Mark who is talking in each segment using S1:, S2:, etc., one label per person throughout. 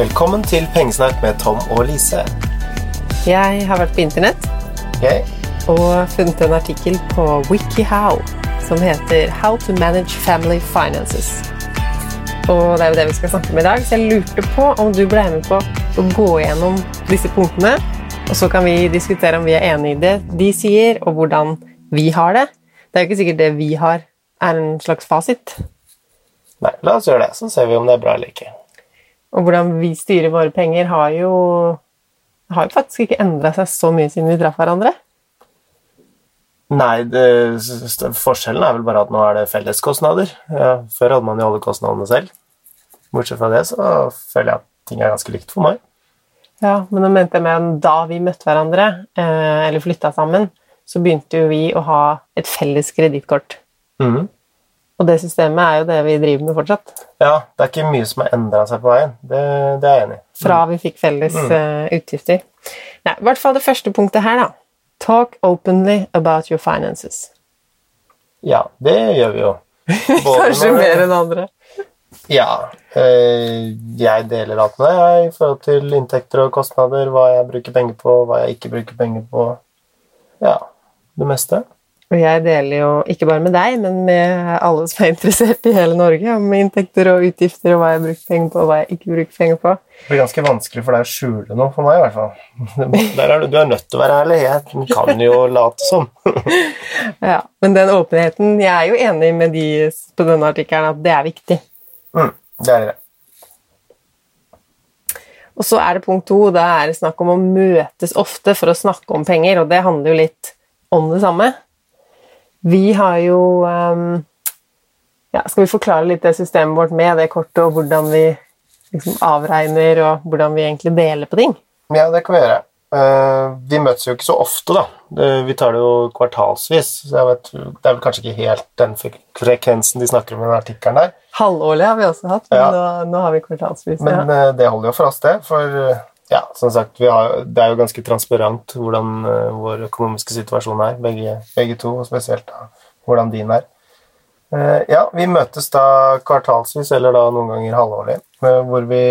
S1: Velkommen til Pengesnakk med Tom og Lise.
S2: Jeg har vært på internett
S1: okay.
S2: og funnet en artikkel på WikiHow som heter How to manage family finances. Og det er jo det vi skal snakke om i dag, så jeg lurte på om du ble med på å gå gjennom disse punktene, og så kan vi diskutere om vi er enig i det de sier, og hvordan vi har det. Det er jo ikke sikkert det vi har, er en slags fasit.
S1: Nei, la oss gjøre det, så ser vi om det er bra eller ikke.
S2: Og hvordan vi styrer våre penger, har jo, har jo faktisk ikke endra seg så mye siden vi traff hverandre.
S1: Nei, det, forskjellen er vel bare at nå er det felleskostnader. Ja, før hadde man jo alle kostnadene selv. Bortsett fra det så føler jeg at ting er ganske likt for meg.
S2: Ja, men nå mente jeg med da vi møtte hverandre, eh, eller flytta sammen, så begynte jo vi å ha et felles kredittkort.
S1: Mhm.
S2: Og det systemet er jo det vi driver med fortsatt.
S1: Ja, det er ikke mye som har endra seg på veien. Det, det er jeg enig i.
S2: Fra vi fikk felles eh, utgifter. Nei, I hvert fall det første punktet her, da. Talk openly about your finances.
S1: Ja, det gjør vi jo.
S2: Kanskje
S1: når-
S2: mer enn andre.
S1: Ja. Øh, Jeg deler alt med deg i forhold til inntekter og kostnader, hva jeg bruker penger på, hva jeg ikke bruker penger på. Ja, det meste.
S2: Og jeg deler jo ikke bare med deg, men med alle som er interessert i hele Norge, om inntekter og utgifter og hva jeg bruker penger på og hva jeg ikke bruker penger på.
S1: Det blir ganske vanskelig for deg å skjule noe for meg, i hvert fall. Der er du, du er nødt til å være ærlig. Jeg kan jo late som.
S2: Ja, Men den åpenheten Jeg er jo enig med de på denne artikkelen at det er viktig.
S1: Mm, det er det.
S2: Og så er det punkt to. Da er det snakk om å møtes ofte for å snakke om penger, og det handler jo litt om det samme. Vi har jo ehm, ja, Skal vi forklare litt det systemet vårt med det kortet, og hvordan vi liksom avregner, og hvordan vi egentlig deler på ting?
S1: Ja, det kan vi gjøre. Eh, vi møtes jo ikke så ofte, da. Vi tar det jo kvartalsvis. Så vet, det er vel kanskje ikke helt den frekvensen de snakker om i den artikkelen der.
S2: Halvårlig har vi også hatt, men
S1: Ja.
S2: nå, nå har vi kvartalsvis.
S1: Men
S2: ja.
S1: eh, det holder jo for oss, det. For ja, som sagt, vi har, det er jo ganske transparent hvordan eh, vår økonomiske situasjon er, begge, begge to, og spesielt da, hvordan din er. Eh, ja, vi møtes da kvartalsvis, eller da noen ganger halvårlig, eh, hvor vi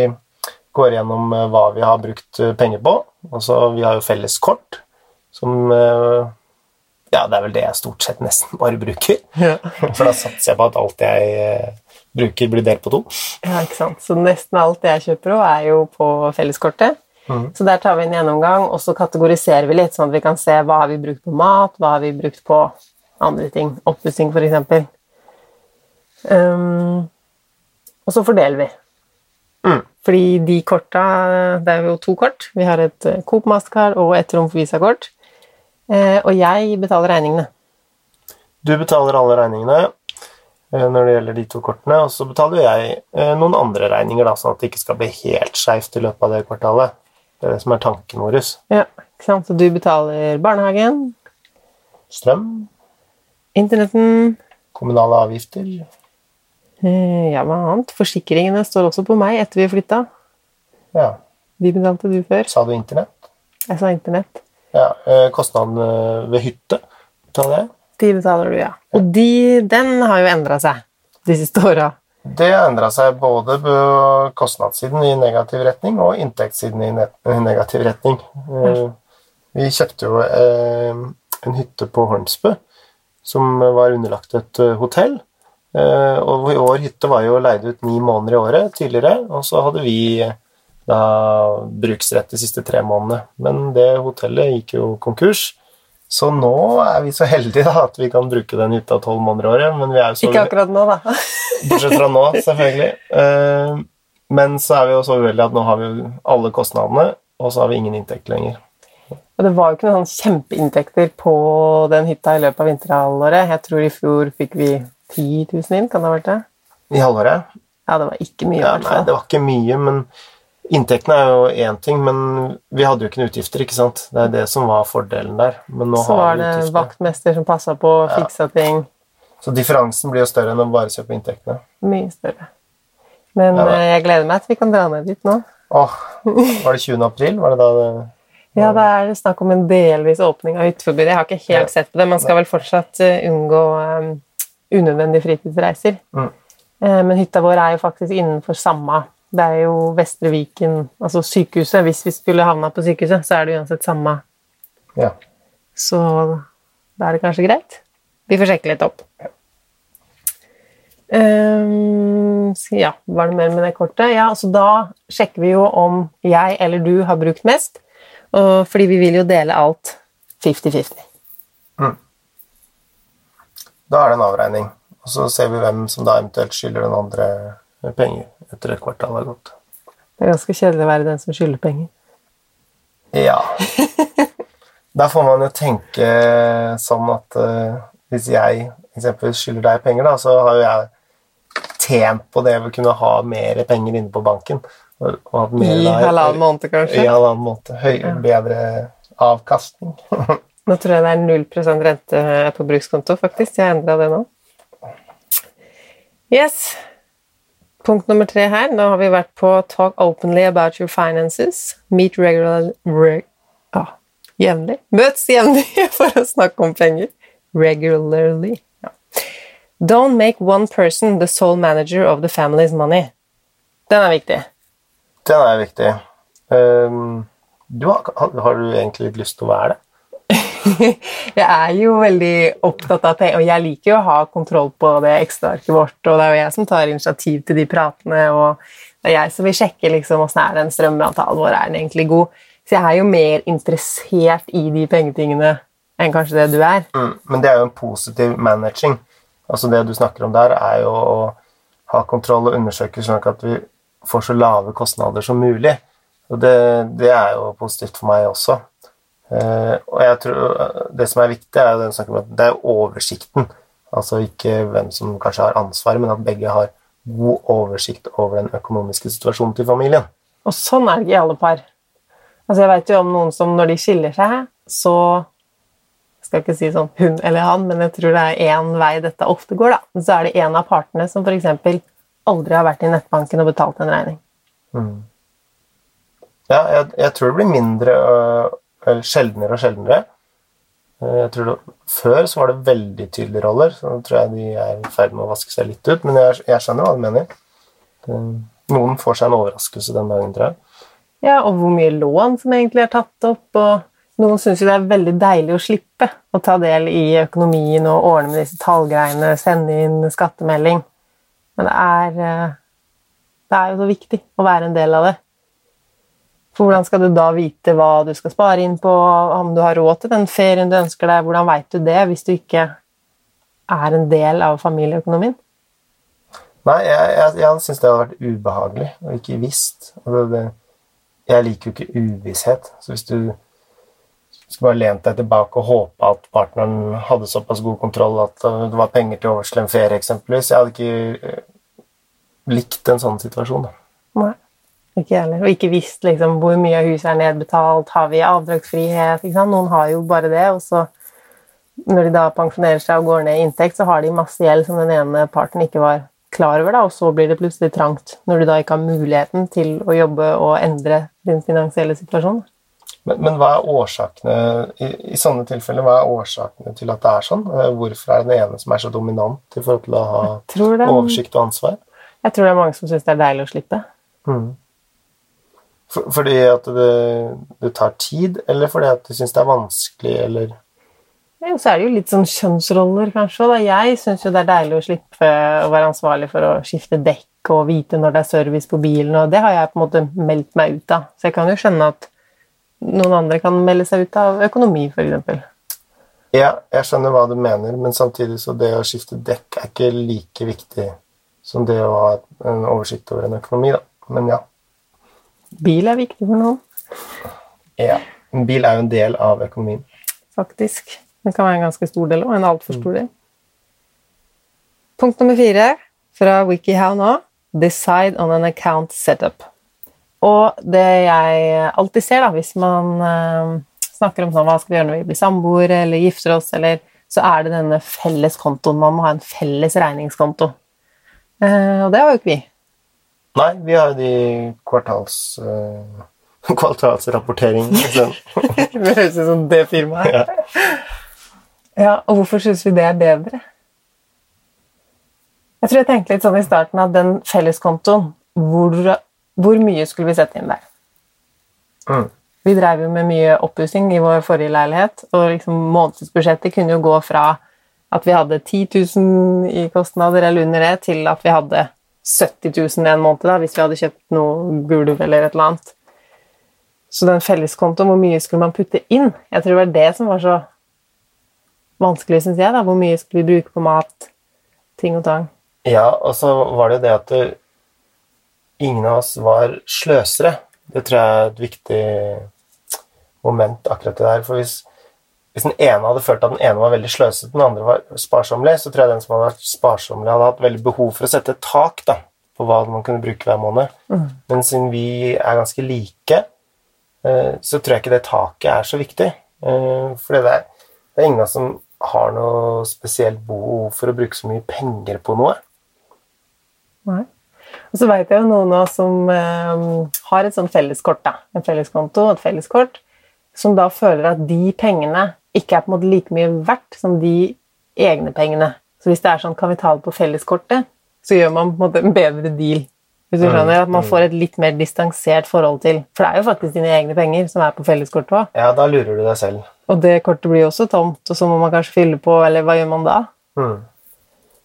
S1: går gjennom hva vi har brukt penger på. Altså, vi har jo felles kort, som Ja, det er vel det jeg stort sett nesten bare bruker.
S2: Ja.
S1: For da satser jeg på at alt jeg bruker, blir delt på to.
S2: Ja, ikke sant. Så nesten alt jeg kjøper òg, er jo på felleskortet.
S1: Mhm.
S2: Så der tar vi en gjennomgang, og så kategoriserer vi litt, sånn at vi kan se hva har vi brukt på mat, hva har vi brukt på andre ting. Oppussing, for eksempel. Um, og så fordeler vi.
S1: Mm.
S2: Fordi de korta Det er jo to kort. Vi har et eh, Coop Mastercard og et Trumf Visa-kort. Eh, og jeg betaler regningene.
S1: Du betaler alle regningene eh, når det gjelder de to kortene, og så betaler jeg eh, noen andre regninger, da, sånn at det ikke skal bli helt skeivt i løpet av det kvartalet. Det er det som er tanken vår.
S2: Ja, ikke sant? Så du betaler barnehagen,
S1: Strøm,
S2: internetten
S1: kommunale avgifter.
S2: Eh, Ja, hva annet? Forsikringene står også på meg etter vi flytta.
S1: Ja,
S2: De betalte du før.
S1: sa du internett?
S2: Jeg sa internett.
S1: Ja, eh, Kostnadene ved hytte betaler jeg.
S2: De betaler du, ja. Og de, den har jo endra seg de siste åra.
S1: Det endra seg både på kostnadssiden i negativ retning og inntektssiden i negativ retning. Eh, Vi kjøpte jo eh, en hytte på Hornsbø som var underlagt et eh, hotell. Eh, Og vår hytte var jo leid ut ni måneder i året tidligere, og så hadde vi eh, da bruksrett de siste tre månedene. Men det hotellet gikk jo konkurs. Så nå er vi så heldige da, at vi kan bruke den hytta tolv måneder i året. Men vi er jo så
S2: Ikke akkurat nå, da.
S1: Bortsett fra nå, selvfølgelig. Eh, Men så er vi jo så uheldige at nå har vi jo alle kostnadene, og så har vi ingen inntekt lenger.
S2: Og det var jo ikke noen sånn kjempeinntekter på den hytta i løpet av vinterhalvåret. Jeg tror i fjor fikk vi 10 000 inn, kan det ha vært det?
S1: I halvåret?
S2: Ja, det var ikke mye,
S1: Ja, nei, det var ikke mye, men inntektene er jo én ting, men vi hadde jo ikke noen utgifter, ikke sant? Det er det som var fordelen der.
S2: Så var det
S1: utgifter.
S2: vaktmester som passa på, fiksa ting.
S1: Så differansen blir jo større enn å bare se på inntektene.
S2: Mye større. Men
S1: Ja,
S2: eh, jeg gleder meg til vi kan dra ned dit nå.
S1: Åh, var det 20. april? Var det da det
S2: Ja, det er snakk om en delvis åpning av hytteforbudet. Jeg har ikke helt sett på det. Man skal vel fortsatt eh, unngå um, unødvendige fritidsreiser.
S1: Mm.
S2: Men hytta vår er jo faktisk innenfor samme Det er jo Vestre Viken, altså sykehuset. Hvis vi skulle havna på sykehuset, så er det uansett samme.
S1: Ja.
S2: Så da er det kanskje greit. Vi får sjekke litt opp. Ja. Um, ja, var det mer med det kortet? Ja, altså da sjekker vi jo om jeg eller du har brukt mest, og, fordi vi vil jo dele alt 50-50.
S1: Da er det en avregning. Og så ser vi hvem som da eventuelt skylder den andre penger etter et kvartal har gått.
S2: Det er ganske kjedelig å være den som skylder penger.
S1: Ja. Der får man jo tenke sånn at uh, hvis jeg eksempelvis skylder deg penger, da, så har jo jeg tjent på det å kunne ha mer penger inne på banken. Og, og
S2: I halvannen måned, kanskje?
S1: I halvannen måned. Høy, bedre avkastning.
S2: Nå tror jeg det er 0 rente på brukskonto, faktisk. Jeg endra det nå. Yes. Punkt nummer tre her. Nå har vi vært på Talk openly about your finances. Meet regularly re, ah, Jevnlig. Møtes jevnlig for å snakke om penger. Regularly. Ja. Don't make one person the sole manager of the family's money. Den er viktig.
S1: Den er viktig. Um, du har, har du egentlig lyst til å være det?
S2: jeg er jo veldig opptatt av det, og jeg liker jo å ha kontroll på det ekstraarket vårt, og det er jo jeg som tar initiativ til de pratene, og det er jeg som vil sjekke liksom, åssen er den strømavtalen vår, er den egentlig god? Så jeg er jo mer interessert i de pengetingene enn kanskje det du er.
S1: Mm, men det er jo en positiv managing. Altså Det du snakker om der, er jo å ha kontroll og undersøke slik at vi får så lave kostnader som mulig. Og det, det er jo positivt for meg også. Eh, og jeg tror Det som er viktig, er jo den om at det er oversikten. Altså ikke hvem som kanskje har ansvaret, men at begge har god oversikt over den økonomiske situasjonen til familien.
S2: Og sånn er det ikke i alle par. Altså Jeg vet jo om noen som når de skiller seg, så jeg skal ikke si sånn hun eller han, men jeg tror det er én vei dette ofte går. da. Så er det en av partene som f.eks. aldri har vært i nettbanken og betalt en regning.
S1: Ja, jeg, jeg tror det blir mindre øh, sjeldnere og sjeldnere. Eh, Jeg tror det, Før så var det veldig tydelige roller, så nå tror jeg de er i ferd med å vaske seg litt ut. Men jeg, jeg skjønner hva du mener. Noen får seg en overraskelse den dagen, tror jeg.
S2: Ja, og hvor mye lån som egentlig er tatt opp. og Noen syns jo det er veldig deilig å slippe å ta del i økonomien og ordne med disse tallgreiene, sende inn skattemelding. Men det er, eh, det er jo så viktig å være en del av det. For hvordan skal du da vite hva du skal spare inn på, om du har råd til den ferien du ønsker deg? Hvordan veit du det hvis du ikke er en del av familieøkonomien?
S1: Nei, jeg, jeg, jeg syns det hadde vært ubehagelig og ikke visst. Jeg liker jo ikke uvisshet. Så hvis du skulle bare lent deg tilbake og håpa at partneren hadde såpass god kontroll at uh, det var penger til overs til en ferie, eksempelvis Jeg hadde ikke uh, likt en sånn situasjon.
S2: Nei, ikke heller. Og ikke visst liksom, hvor mye av huset er nedbetalt, har vi avdragsfrihet? Noen har jo bare det, og så når de da pensjonerer seg og går ned i inntekt, så har de masse gjeld som den ene parten ikke var klar over, da, og så blir det plutselig trangt når du da ikke har muligheten til å jobbe og endre din finansielle situasjon.
S1: Men, men hva er årsakene i, i sånne tilfeller, hva er årsakene til at det er sånn? Eh, Hvorfor er det den ene som er så dominant i forhold til å ha
S2: Tror
S1: oversikt og ansvar?
S2: jeg tror det er mange som syns det er deilig å slippe.
S1: For, fordi at det, det tar tid, eller fordi at du syns det er vanskelig, eller
S2: Ja, så er det jo litt sånn kjønnsroller, kanskje. Da. Jeg syns jo det er deilig å slippe å være ansvarlig for å skifte dekk og vite når det er service på bilen, og det har jeg på en måte meldt meg ut av. Så jeg kan jo skjønne at noen andre kan melde seg ut av økonomi, f.eks.
S1: Ja, jeg skjønner hva du mener, men samtidig så det å skifte dekk er ikke like viktig som det å ha en oversikt over en økonomi, da. Men ja.
S2: Bil er viktig for noen,
S1: ja. En bil er jo en del av økonomien.
S2: faktisk. Den kan være en ganske stor del, og en altfor stor del. Punkt nummer fire fra WikiHow nå Decide on an account setup. Og det jeg alltid ser, da, hvis man eh, snakker om sånn, hva skal vi gjøre når vi blir samboere eller gifter oss, eller, så er det denne felles kontoen. Man må ha en felles regningskonto. Uh, og det har jo ikke vi.
S1: Nei, vi har jo de kvartals... Uh, kvartalsrapportering. Liksom.
S2: Det høres ut som det firmaet.
S1: Ja.
S2: Ja, og hvorfor syns vi det er bedre? Jeg tror jeg tenkte litt sånn i starten at den felleskontoen, hvor hvor mye skulle vi sette inn der?
S1: Mm.
S2: Vi drev jo med mye oppussing i vår forrige leilighet, og liksom månedsbudsjettet kunne jo gå fra at vi hadde 10 000 i kostnader eller under det, til at vi hadde 70 000 en måned da, hvis vi hadde kjøpt noe gulv eller et eller annet. Så den felleskontoen, hvor mye skulle man putte inn? Jeg tror det var det som var så vanskelig, syns jeg. da, Hvor mye skulle vi bruke på mat, ting og tang.
S1: Ja, og så var det jo det at ingen av oss var sløsere. Det tror jeg er et viktig moment, akkurat det der. For hvis, hvis den ene hadde følt at den ene var veldig sløsete, den andre var sparsommelig, så tror jeg den som hadde vært sparsommelig, hadde hatt veldig behov for å sette et tak da, på hva man kunne bruke hver måned. Men siden vi er ganske like, eh, så tror jeg ikke det taket er så viktig. Eh, For det er, det er ingen av som har noe spesielt behov for å bruke så mye penger på noe.
S2: Nei. Og så veit jeg jo noen av oss som eh, har et sånt felleskort, da. En felleskonto og et felleskort, som da føler at de pengene ikke er på en måte like mye verdt som de egne pengene. Så hvis det er sånn kan vi ta det på felleskortet, så gjør man på en måte en bedre deal. Hvis du
S1: Mm,
S2: skjønner, At man får et litt mer distansert forhold til For det er jo faktisk dine egne penger som er på felleskortet òg.
S1: Ja, da lurer du deg selv.
S2: Og det kortet blir jo også tomt, og så må man kanskje fylle på, eller hva gjør man da?
S1: Mm.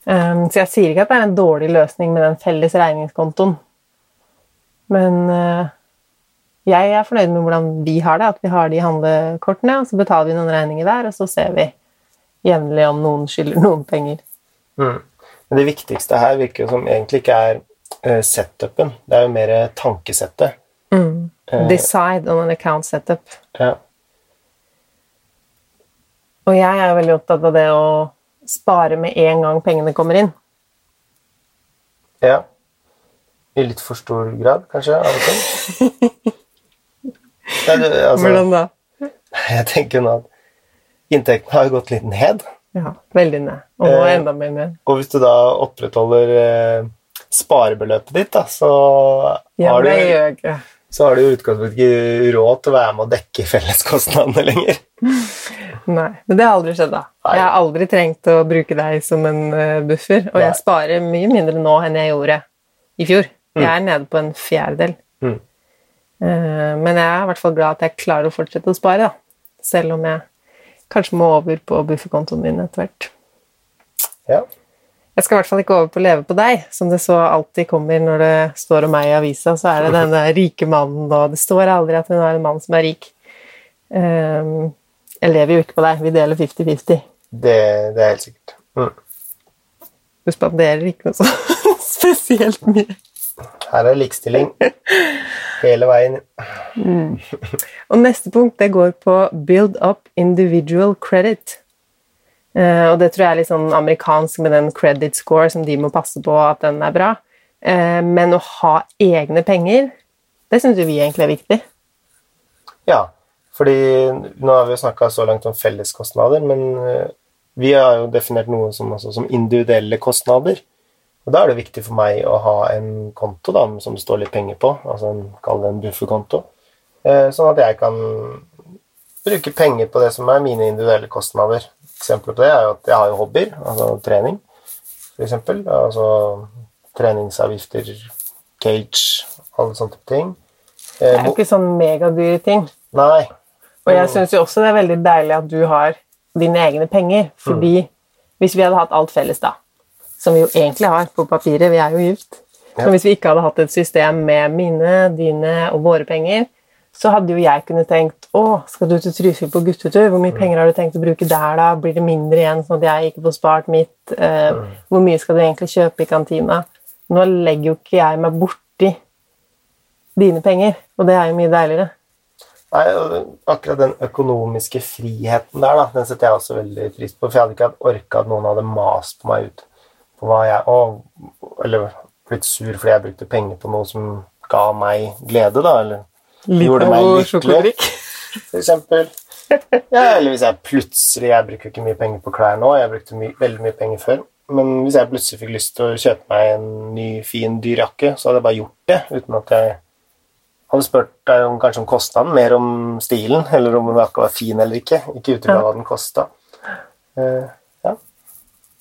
S2: Um, så jeg sier ikke at det er en dårlig løsning med den felles regningskontoen. Men uh, jeg er fornøyd med hvordan vi har det, at vi har de handlekortene, og så betaler vi noen regninger der, og så ser vi jevnlig om noen skylder noen penger.
S1: Mm. Men det viktigste her virker jo som egentlig ikke er uh, setupen, det er jo mer tankesettet. Eh,
S2: Decide on an account setup.
S1: Ja.
S2: Og jeg er veldig opptatt av det å spare med en gang pengene kommer inn.
S1: ja. I litt for stor grad, kanskje, av og til. Altså,
S2: Hvordan da?
S1: jeg tenker nå at inntektene har gått litt ned.
S2: Ja, veldig ned. Og nå
S1: Eh,
S2: enda mer ned.
S1: Og hvis du da opprettholder eh, sparebeløpet ditt, da, så
S2: Ja,
S1: har du så har du i utgangspunktet ikke råd til å være med å dekke felleskostnadene lenger.
S2: Nei, men det har aldri skjedd da.
S1: Nei.
S2: Jeg har aldri trengt å bruke deg som en eh, buffer, og
S1: Nei.
S2: jeg sparer mye mindre nå enn jeg gjorde i fjor. Jeg er nede på en fjerdedel.
S1: Mm.
S2: Eh, Men jeg er i hvert fall glad at jeg klarer å fortsette å spare, da. Selv om jeg kanskje må over på bufferkontoen min etter hvert.
S1: Ja.
S2: Jeg skal i hvert fall ikke over på leve på deg, som det så alltid kommer når det står om meg i avisa. Så er det denne rike mannen, og det står aldri at hun er en mann som er rik. Ehm, jeg lever jo ikke på deg. Vi deler 50-50.
S1: Det, det er helt sikkert. Mm.
S2: Du spanderer ikke noe så spesielt mye.
S1: Her er likestilling hele veien.
S2: Og neste punkt det går på build up individual credit. Eh, og det tror jeg er litt sånn amerikansk med den credit score som de må passe på at den er bra. Eh, men å ha egne penger, det syns vi egentlig er viktig.
S1: Ja, fordi nå har vi jo snakka så langt om felleskostnader, men eh, vi har jo definert noe som, altså, som individuelle kostnader. Og da er det viktig for meg å ha en konto da, som det står litt penger på, altså en, kall det en bufferkonto, eh, sånn at jeg kan bruke penger på det som er mine individuelle kostnader. Eksempler på det er jo at jeg har jo hobbyer, altså trening, eksempel. Altså treningsavgifter, cage, alle sånne type ting.
S2: Det
S1: Eh,
S2: er jo ikke sånn megadyre ting.
S1: nei.
S2: Og jeg syns jo også det er veldig deilig at du har dine egne penger, fordi hvis vi hadde hatt alt felles, da, som vi jo egentlig har på papiret, vi er jo gift
S1: Ja.
S2: Så hvis vi ikke hadde hatt et system med mine, dine og våre penger, så hadde jo jeg kunnet tenkt å, skal du til Trysil på guttetur? Hvor mye penger har du tenkt å bruke der, da? Blir det mindre igjen, sånn at jeg ikke får spart mitt? Eh, Hvor mye skal du egentlig kjøpe i kantina? Nå legger jo ikke jeg meg borti dine penger, og det er jo mye deiligere.
S1: Nei, akkurat den økonomiske friheten der, da, den setter jeg også veldig pris på. For jeg hadde ikke hatt orka at noen hadde mast på meg ut hva jeg og, Eller blitt sur fordi jeg brukte penger på noe som ga meg glede, da. Eller gjorde meg lykkelig, for eksempel. Ja, eller hvis jeg plutselig Jeg bruker ikke mye penger på klær nå, jeg brukte my, veldig mye penger før. Men hvis jeg plutselig fikk lyst til å kjøpe meg en ny, fin, dyr jakke, så hadde jeg bare gjort det uten at jeg hadde spurt deg om kanskje om kostnaden, mer om stilen, eller om den jakka var fin eller ikke. Ikke ut ifra hva den kosta. Eh,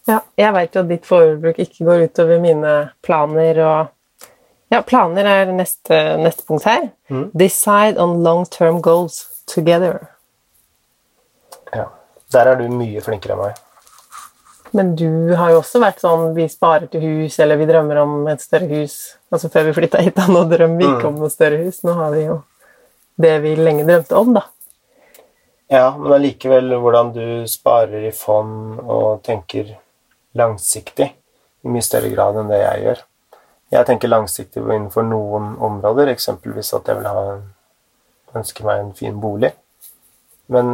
S1: ja.
S2: Jeg veit jo at ditt forbruk ikke går utover mine planer, og Ja, planer er neste, neste punkt her.
S1: Mm.
S2: Decide on long-term goals together.
S1: Ja. Der er du mye flinkere enn meg.
S2: Men du har jo også vært sånn vi sparer til hus, eller vi drømmer om et større hus. Altså Før vi flytta hit, da, nå drømmer vi ikke om noe større hus. Nå har vi jo det vi lenge drømte om, da.
S1: Ja, men allikevel hvordan du sparer i fond og tenker langsiktig i mye større grad enn det jeg gjør. Jeg tenker langsiktig innenfor noen områder, eksempelvis at jeg vil ha ønsker meg en fin bolig. Men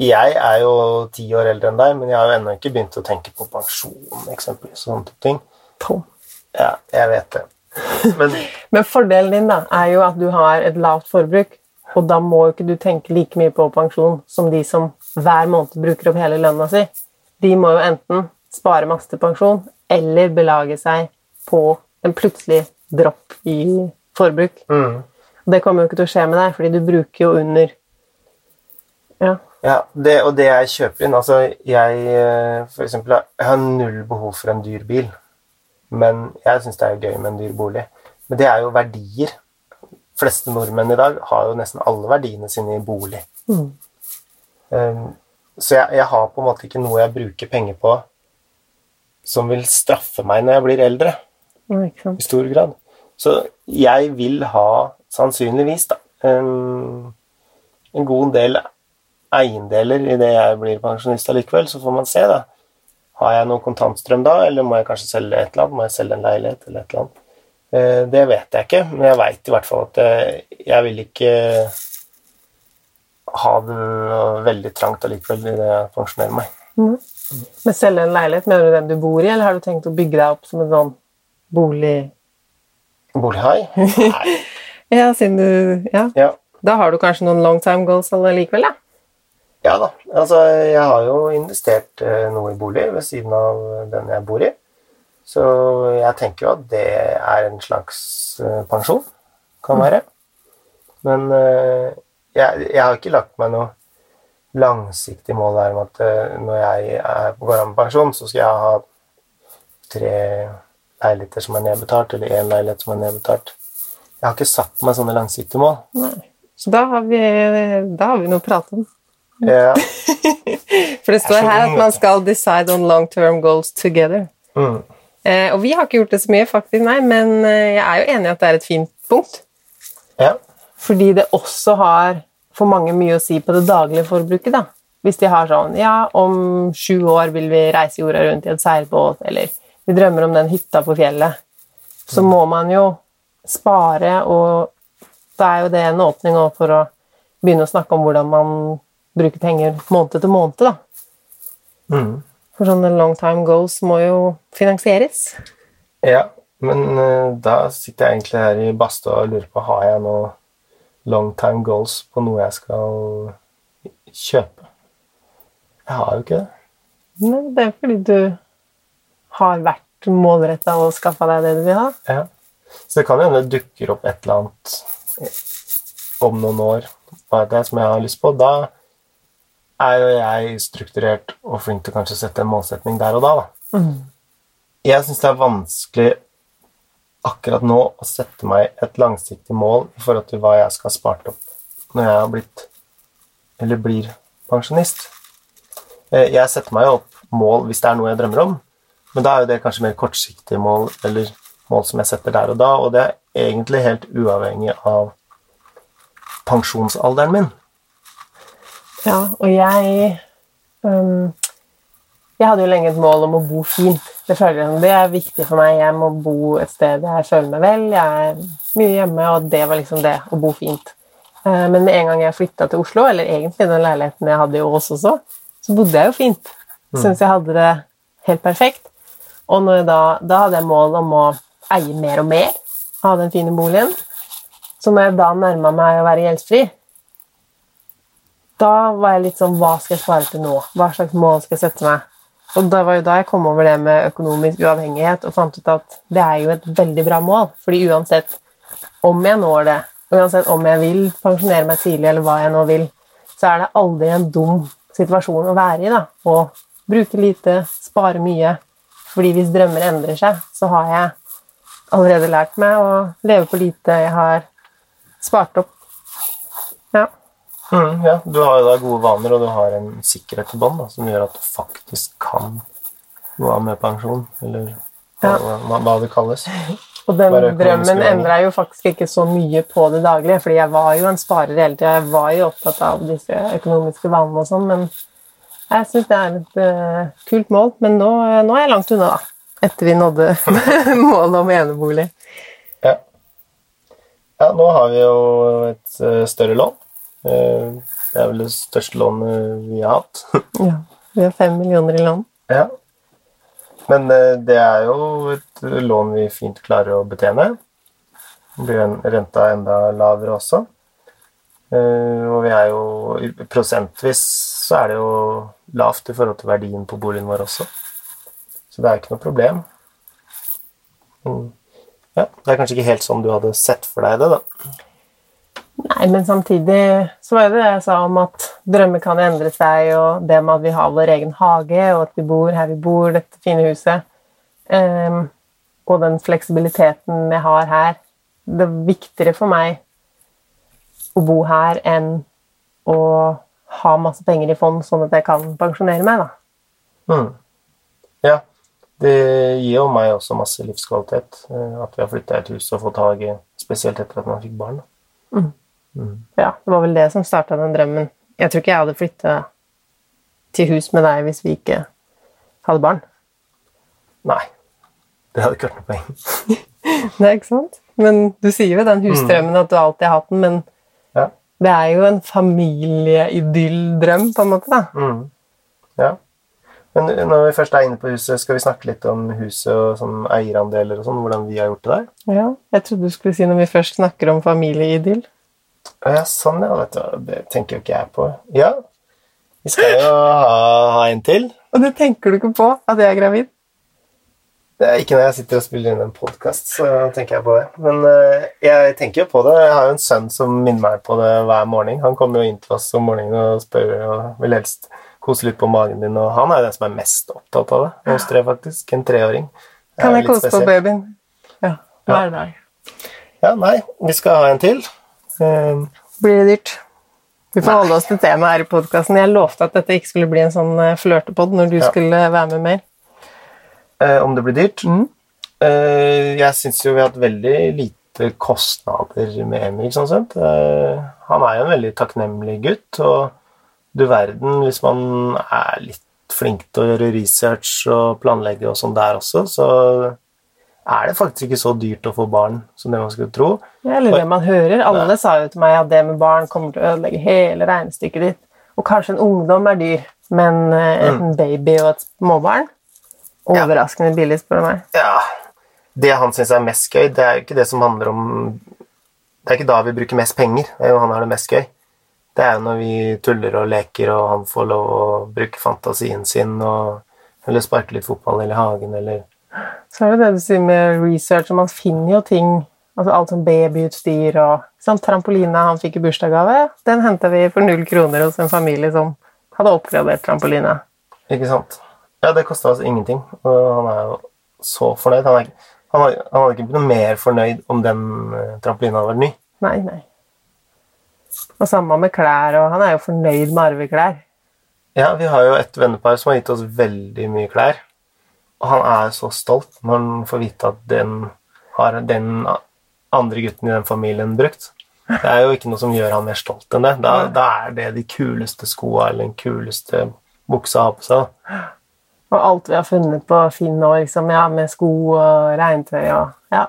S1: jeg er jo ti år eldre enn deg, men jeg har jo ennå ikke begynt å tenke på pensjon, eksempelvis. Sånne type ting.
S2: Tom.
S1: Ja, jeg vet det. Men
S2: Men fordelen din da, er jo at du har et lavt forbruk, og da må jo ikke du tenke like mye på pensjon som de som hver måned bruker opp hele lønna si. De må jo enten spare masse til pensjon, eller belage seg på en plutselig dropp i forbruk.
S1: mm,
S2: Det kommer jo ikke til å skje med deg, fordi du bruker jo under Ja.
S1: Ja, det, og det jeg kjøper inn Altså, jeg eh, for eksempel Jeg har null behov for en dyr bil, men jeg syns det er gøy med en dyr bolig. Men det er jo verdier. De fleste nordmenn i dag har jo nesten alle verdiene sine i bolig.
S2: Mm.
S1: Um, så jeg, jeg har på en måte ikke noe jeg bruker penger på som vil straffe meg når jeg blir eldre,
S2: Ja,
S1: i stor grad. Så jeg vil ha, sannsynligvis, da, en, en god del eiendeler idet jeg blir pensjonist allikevel, så får man se, da. Har jeg noe kontantstrøm da, eller må jeg kanskje selge et eller annet? Må jeg selge en leilighet eller et eller annet? Eh, Det vet jeg ikke, men jeg veit i hvert fall at eh, jeg vil ikke ha det veldig trangt allikevel idet jeg pensjonerer meg.
S2: Men selge en leilighet, mener du den du bor i, eller har du tenkt å bygge deg opp som en sånn bolig...
S1: Bolighai? Nei.
S2: Ja, siden du Ja.
S1: Ja.
S2: Da har du kanskje noen long time goals allikevel, da?
S1: Ja da. Altså, jeg har jo investert eh, noe i bolig ved siden av den jeg bor i. Så jeg tenker jo at det er en slags eh, pensjon. Kan være. Men eh, jeg, jeg har ikke lagt meg noe langsiktig mål er om at eh, når jeg er på går av med pensjon, så skal jeg ha tre leiligheter som er nedbetalt, eller én leilighet som er nedbetalt. Jeg har ikke satt meg sånne langsiktige mål.
S2: Nei. Så da har vi, da har vi noe å prate om.
S1: Ja.
S2: For det står her at man skal decide on long term goals together.
S1: Mm.
S2: Eh, og vi har ikke gjort det så mye, faktisk, nei, men eh, jeg er jo enig i at det er et fint punkt.
S1: ja.
S2: Fordi det også har for mange mye å si på det daglige forbruket. da. Hvis de har sånn Ja, om sju år vil vi reise jorda rundt i en seilbåt, eller vi drømmer om den hytta på fjellet, så må man jo spare, og da er jo det en åpning for å begynne å snakke om hvordan man bruker penger måned til måned. da.
S1: Mm.
S2: For sånne long time goals må jo finansieres.
S1: Ja, men eh, da sitter jeg egentlig her i badstua og lurer på har jeg noe long time goals på noe jeg skal kjøpe. Jeg har jo ikke det.
S2: Men det er fordi du har vært målretta og skaffa deg det du vil ha.
S1: Ja. Så det kan hende det dukker opp et eller annet om noen år er det som jeg har lyst på. Da er jo jeg strukturert og flink til å kanskje sette en målsetning der og da. da. Jeg syns det er vanskelig akkurat nå å sette meg et langsiktig mål i forhold til hva jeg skal ha spart opp når jeg har blitt eller blir pensjonist. Eh, Jeg setter meg jo opp mål hvis det er noe jeg drømmer om, men da er jo det kanskje mer kortsiktige mål eller mål som jeg setter der og da, og det er egentlig helt uavhengig av pensjonsalderen min.
S2: Ja, og jeg um, Jeg hadde jo lenge et mål om å bo fint. Det føler det er viktig for meg. Jeg må bo et sted jeg føler meg vel. Jeg er mye hjemme, og det var liksom det. Å bo fint. Eh, Men med en gang jeg flytta til Oslo, eller egentlig den leiligheten jeg hadde i Ås også, så bodde jeg jo fint. Syns jeg hadde det helt perfekt. Og da, da hadde jeg mål om å eie mer og mer av den fine boligen. Så når jeg da nærma meg å være gjeldsfri, da var jeg litt sånn Hva skal jeg spare til nå? Hva slags mål skal jeg sette meg? Og det var jo da jeg kom over det med økonomisk uavhengighet og fant ut at det er jo et veldig bra mål. Fordi uansett om jeg når det, uansett om jeg vil pensjonere meg tidlig, eller hva jeg nå vil, så er det aldri en dum situasjon å være i. da. Å bruke lite, spare mye. Fordi hvis drømmer endrer seg, så har jeg allerede lært meg å leve på lite jeg har spart opp. Ja.
S1: Mm, ja, du har jo da gode vaner, og du har en sikkerhet i bånn som gjør at du faktisk kan noe med pensjon, eller
S2: Ja.
S1: hva, hva det kalles.
S2: Og den drømmen endra jo faktisk ikke så mye på det daglige, fordi jeg var jo en sparer hele tida. Jeg var jo opptatt av disse økonomiske vanene og sånn, men jeg syns det er et uh, kult mål. Men nå, nå er jeg langt unna, da. Etter vi nådde målet om enebolig.
S1: Ja. ja, nå har vi jo et uh, større lån. Eh, det er vel det største lånet vi har hatt.
S2: Ja. Vi har fem millioner i lån.
S1: ja. Men eh, det er jo et lån vi fint klarer å betjene. Det blir en renta enda lavere også. Eh, og vi er jo Prosentvis så er det jo lavt i forhold til verdien på boligen vår også. Så det er ikke noe problem. Mm. Ja, Det er kanskje ikke helt sånn du hadde sett for deg det, da.
S2: Nei, men samtidig så var det det jeg sa om at drømmer kan endre seg, og det med at vi har vår egen hage, og at vi bor her vi bor, dette fine huset, um, og den fleksibiliteten jeg har her Det er viktigere for meg å bo her enn å ha masse penger i fond, sånn at jeg kan pensjonere meg, da.
S1: Mm. Ja, det gir jo meg også masse livskvalitet eh, at vi har flytta i et hus og fått hage, spesielt etter at man fikk barn. da.
S2: Ja, det var vel det som starta den drømmen. Jeg tror ikke jeg hadde flytta til hus med deg hvis vi ikke hadde barn.
S1: Nei, det hadde ikke vært noe poeng.
S2: Er ikke sant? Men du sier jo den husdrømmen at du alltid har hatt den, men
S1: Ja.
S2: det er jo en familieidylldrøm, på en måte, da.
S1: Mm. ja. Men når vi først er inne på huset, skal vi snakke litt om huset og sånn eierandeler og sånn, hvordan vi har gjort det der?
S2: Ja, jeg trodde du skulle si når vi først snakker om familieidyll.
S1: Ja, sånn, ja. Vet du, det tenker jo ikke jeg på. Ja, vi skal jo ha, ha en til.
S2: Og det tenker du ikke på, at jeg er gravid?
S1: Det er ikke når jeg sitter og spiller inn en podkast, så tenker jeg på det. Men uh, jeg tenker jo på det. Jeg har jo en sønn som minner meg på det hver morgen. Han kommer jo inn til oss om morgenen og spør og vil helst kose litt på magen din, og han er jo den som er mest opptatt av det. hos tre, faktisk. En treåring.
S2: Kan jeg kose på babyen? Ja, hver dag.
S1: Ja, nei, vi skal ha en til. Eh,
S2: Blir det dyrt? Vi får holde oss til temaet her i podkasten. Jeg lovte at dette ikke skulle bli en sånn eh, flørtepod når du
S1: Ja.
S2: skulle være med mer.
S1: eh, om det blir dyrt?
S2: Mm.
S1: Eh, jeg syns jo vi har hatt veldig lite kostnader med Emil, sånn sett. Eh, han er jo en veldig takknemlig gutt, og du verden, hvis man er litt flink til å gjøre research og planlegge og sånn der også, så er det faktisk ikke så dyrt å få barn som det man skulle tro.
S2: Ja, Eller det man hører. Alle sa jo til meg at det med barn kommer til å ødelegge hele regnestykket ditt. Og kanskje en ungdom er dyr, men en mm. baby og et småbarn Overraskende billig, spør du meg.
S1: Ja, det han syns er mest gøy, det er jo ikke det som handler om Det er ikke da vi bruker mest penger. Det er jo han har det mest gøy. Det er jo når vi tuller og leker, og han får lov å bruke fantasien sin og eller sparke litt fotball eller i hagen eller
S2: Så er det det du sier med research, og man finner jo ting altså Alt som babyutstyr og sånn, Trampolina han fikk i bursdagsgave, den henta vi for null kroner hos en familie som hadde oppgradert trampolina.
S1: Ikke sant? Ja, det kosta oss ingenting, og han er jo så fornøyd. Han, er, han, hadde, han hadde ikke blitt noe mer fornøyd om den eh, trampolina hadde vært ny.
S2: Nei, nei. Og samme med klær, og han er jo fornøyd med arveklær.
S1: Ja, vi har jo et vennepar som har gitt oss veldig mye klær. Han er så stolt når han får vite at den har den andre gutten i den familien brukt. Det er jo ikke noe som gjør han mer stolt enn det. Da, da er det de kuleste skoa eller den kuleste buksa har på seg.
S2: Og alt vi har funnet på Finn nå, liksom, ja, med sko og regntøy og Ja.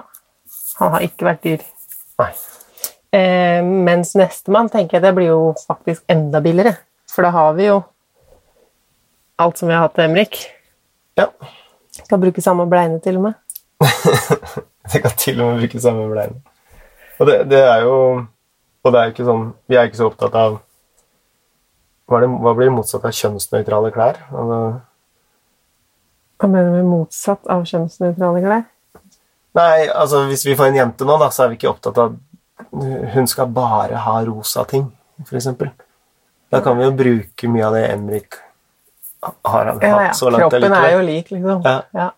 S2: Han har ikke vært dyr.
S1: Nei.
S2: Eh, mens nestemann tenker jeg det blir jo faktisk enda billigere. For da har vi jo alt som vi har hatt til Emrik.
S1: Ja.
S2: Skal bruke samme bleine til og med.
S1: Det kan til og med bruke samme bleine. Og det, det er jo Og det er jo ikke sånn Vi er ikke så opptatt av Hva, det, hva blir motsatt av kjønnsnøytrale klær? Altså,
S2: Hva mener du med motsatt av kjønnsnøytrale klær?
S1: Nei, altså hvis vi får en jente nå, da, så er vi ikke opptatt av Hun skal bare ha rosa ting, eksempel. Da kan vi jo bruke mye av det Emrik har hatt
S2: Ja,
S1: så langt
S2: Kroppen er jo lik, liksom.
S1: Ja.
S2: Ja.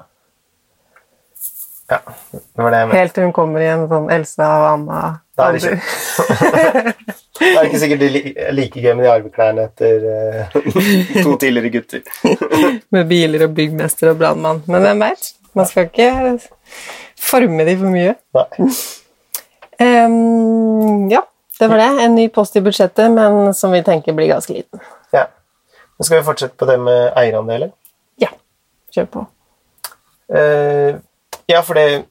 S1: Ja, det var det jeg mente.
S2: Helt til hun kommer i en sånn Elsa og Anna
S1: Da er det
S2: ikke
S1: Det er ikke sikkert de er like gøy med de arveklærne etter eh, to tidligere gutter.
S2: Med biler og byggmester og brannmann. Men hvem veit? Man skal ikke forme de for mye.
S1: Nei.
S2: Um, ja, det var det. En ny post i budsjettet, men som vi tenker blir ganske liten.
S1: Nå skal vi fortsette på det med eierandeler.
S2: Ja, kjør på.
S1: Uh, ja, for det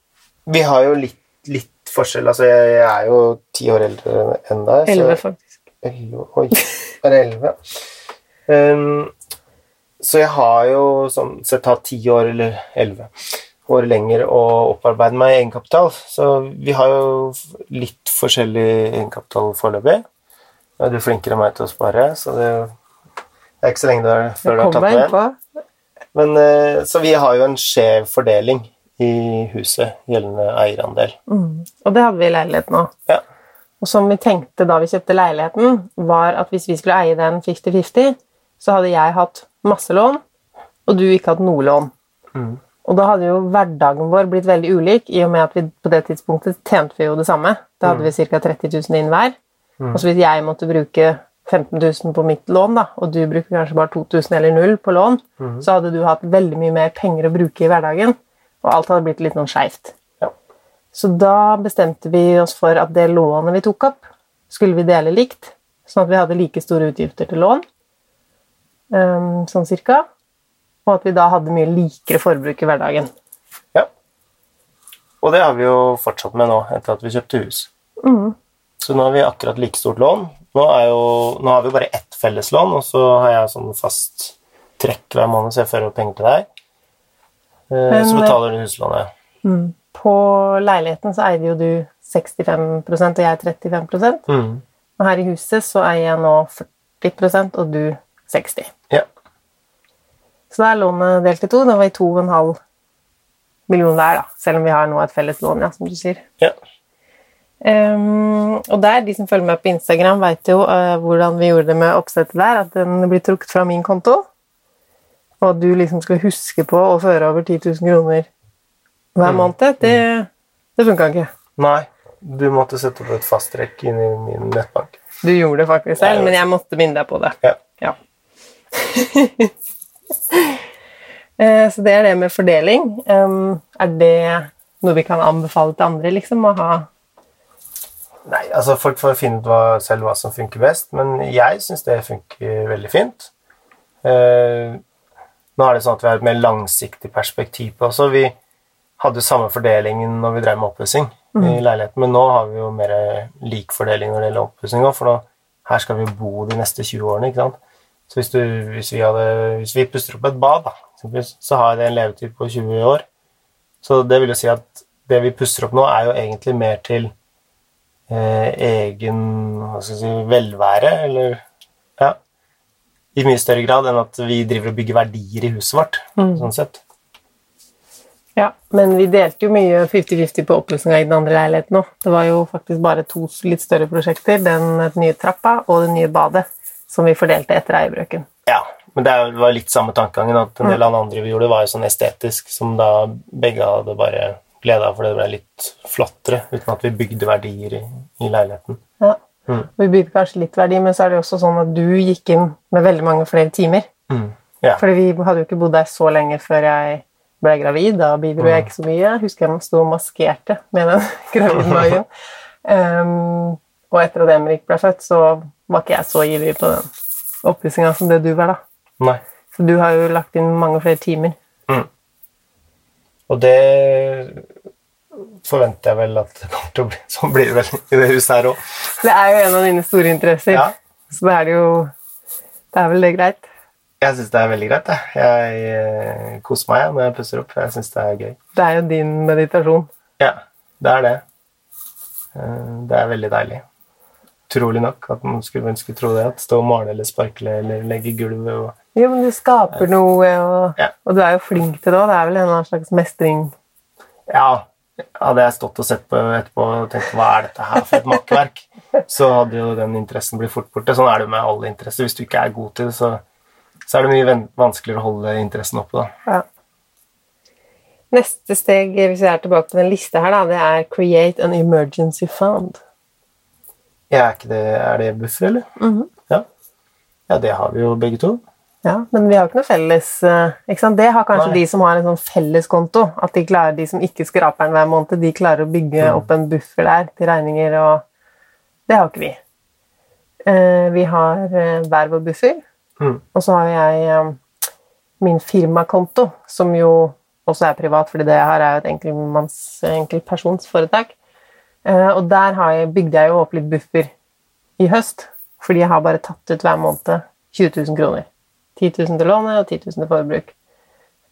S1: Vi har jo litt, litt forskjell. Altså, jeg, jeg er jo ti år eldre enn deg.
S2: Elleve, faktisk.
S1: Elleve Oi, det elleve? Um, så jeg har jo sånn sett hatt ti år eller elleve år lenger å opparbeide meg egenkapital. Så vi har jo litt forskjellig egenkapital foreløpig. Du er flinkere enn meg til å spare, så det, det er ikke så lenge
S2: Det
S1: før du har tatt med. Men, eh, så vi har jo en skjev fordeling i huset gjeldende eierandel.
S2: Og det hadde vi i leiligheten òg.
S1: Ja.
S2: Og som vi tenkte da vi kjøpte leiligheten, var at hvis vi skulle eie den 50-50, så hadde jeg hatt masse lån, og du ikke hatt noe lån.
S1: Mm.
S2: Og da hadde jo hverdagen vår blitt veldig ulik, i og med at vi på det tidspunktet tjente vi jo det samme. Da hadde vi ca. 30 000 inn hver. Og så hvis jeg måtte bruke 15 000 på mitt lån, da, og du bruker kanskje bare 2000 eller null på lån, så hadde du hatt veldig mye mer penger å bruke i hverdagen, og alt hadde blitt litt noe skeivt.
S1: Ja.
S2: Så da bestemte vi oss for at det lånet vi tok opp, skulle vi dele likt, sånn at vi hadde like store utgifter til lån, ehm, sånn cirka, og at vi da hadde mye likere forbruk i hverdagen.
S1: Ja. Og det har vi jo fortsatt med nå, etter at vi kjøpte hus. Så nå har vi akkurat like stort lån. Nå, jo, nå har vi bare ett felleslån, og så har jeg sånn fast trekk hver måned, så jeg fører penger til deg. Eh,
S2: Men,
S1: så betaler du huslånet.
S2: På leiligheten så eide jo du 65% og jeg 35
S1: Mm.
S2: Og her i huset så eier jeg nå 40% og du 60
S1: Ja.
S2: Så da er lånet delt i to. Det var i 2,5 millioner hver, da. Selv om vi har nå et felles lån, ja, som du sier.
S1: ja.
S2: Ehm, og der, de som følger med på Instagram, vet jo uh, hvordan vi gjorde det med oppsettet der. At den blir trukket fra min konto. Og at du liksom skal huske på å føre over 10 000 kroner hver måned. Det, det funka ikke.
S1: Nei, du måtte sette opp et fasttrekk inn i min nettbank.
S2: Du gjorde det faktisk selv, men jeg måtte minne deg på det.
S1: Ja.
S2: Ja. uh, Så det er det med fordeling. Um, Er det noe vi kan anbefale til andre, liksom? Å ha
S1: Nei, altså folk får finne ut hva, selv hva som funker best, men jeg syns det funker veldig fint. Eh, nå er det sånn at vi har et mer langsiktig perspektiv på også. Vi hadde samme fordelingen når vi drev med oppussing i leiligheten, men nå har vi jo mer lik fordeling når det gjelder oppussing òg, for nå, her skal vi jo bo de neste 20 årene, ikke sant. Så hvis, du, hvis, vi, hadde, hvis vi puster opp et bad, da, så har det en levetid på 20 år. Så det vil jo si at det vi puster opp nå, er jo egentlig mer til egen hva skal jeg si, velvære, eller ja, i mye større grad enn at vi driver og bygger verdier i huset vårt. sånn sett.
S2: Ja, men vi delte jo mye 50-50 på oppussing i den andre leiligheten òg. Det var jo faktisk bare to litt større prosjekter, den nye trappa og det nye badet, som vi fordelte etter eierbrøken.
S1: Ja, men det var litt samme tankegangen, at en del av det andre vi gjorde, var jo sånn estetisk, som da begge hadde bare glede av, for det ble litt flottere, uten at vi bygde verdier i, i leiligheten.
S2: Ja. Vi bygde kanskje litt verdi, men så er det jo også sånn at du gikk inn med veldig mange flere timer.
S1: Mm. Ja.
S2: Fordi vi hadde jo ikke bodd der så lenge før jeg ble gravid. Da bidro jeg ikke så mye. Jeg husker jeg sto og maskerte med den gravidmagen. um, og etter at Emrik ble født, så var ikke jeg så ivrig på den oppussinga som det du var, da.
S1: Nei.
S2: Så du har jo lagt inn mange flere timer.
S1: Og det forventer jeg vel at det kommer til å bli. Sånn blir det vel i det huset her òg.
S2: Det er jo en av dine store interesser,
S1: Ja.
S2: så da er det jo Det er vel det greit.
S1: Jeg syns det er veldig greit. Jeg, jeg eh, koser meg når jeg pusser opp. Jeg syns det er gøy.
S2: Det er jo din meditasjon.
S1: Ja, det er det. Eh, Det er veldig deilig. Utrolig nok at man skulle ønske tro det. At stå og male eller sparkle eller legge gulvet og
S2: Jo, men du skaper noe, og,
S1: Ja.
S2: og du er jo flink til det òg. Det er vel en slags mestring.
S1: Ja, hadde jeg stått og sett på etterpå og tenkt hva er dette her for et makkverk, så hadde jo den interessen blitt fort borte. Sånn er det jo med alle interesser. Hvis du ikke er god til det, så, så er det mye vanskeligere å holde interessen oppe. da.
S2: Ja. Neste steg hvis jeg er tilbake på den lista her, da, det er create an emergency fund.
S1: Ja, er, det, er det buffer, eller?
S2: Mhm.
S1: ja. ja, det har vi jo begge to.
S2: Ja, Men vi har jo ikke noe felles eh, ikke sant? Det har kanskje
S1: Nei.
S2: de som har en sånn felleskonto. At de klarer, de som ikke skraper den hver måned, de klarer å bygge
S1: Mm.
S2: opp en buffer der til regninger og Det har ikke vi. Eh, vi har eh, hver vår buffer,
S1: Mm.
S2: og så har jeg eh, min firmakonto, som jo også er privat, fordi det jeg har, er jo et enkeltmanns, enkeltpersonsforetak. Og der har jeg, bygde jeg jo opp litt buffer i høst, fordi jeg har bare tatt ut hver måned 20 000 kroner. 10 000 til lånet og 10 000 til forbruk.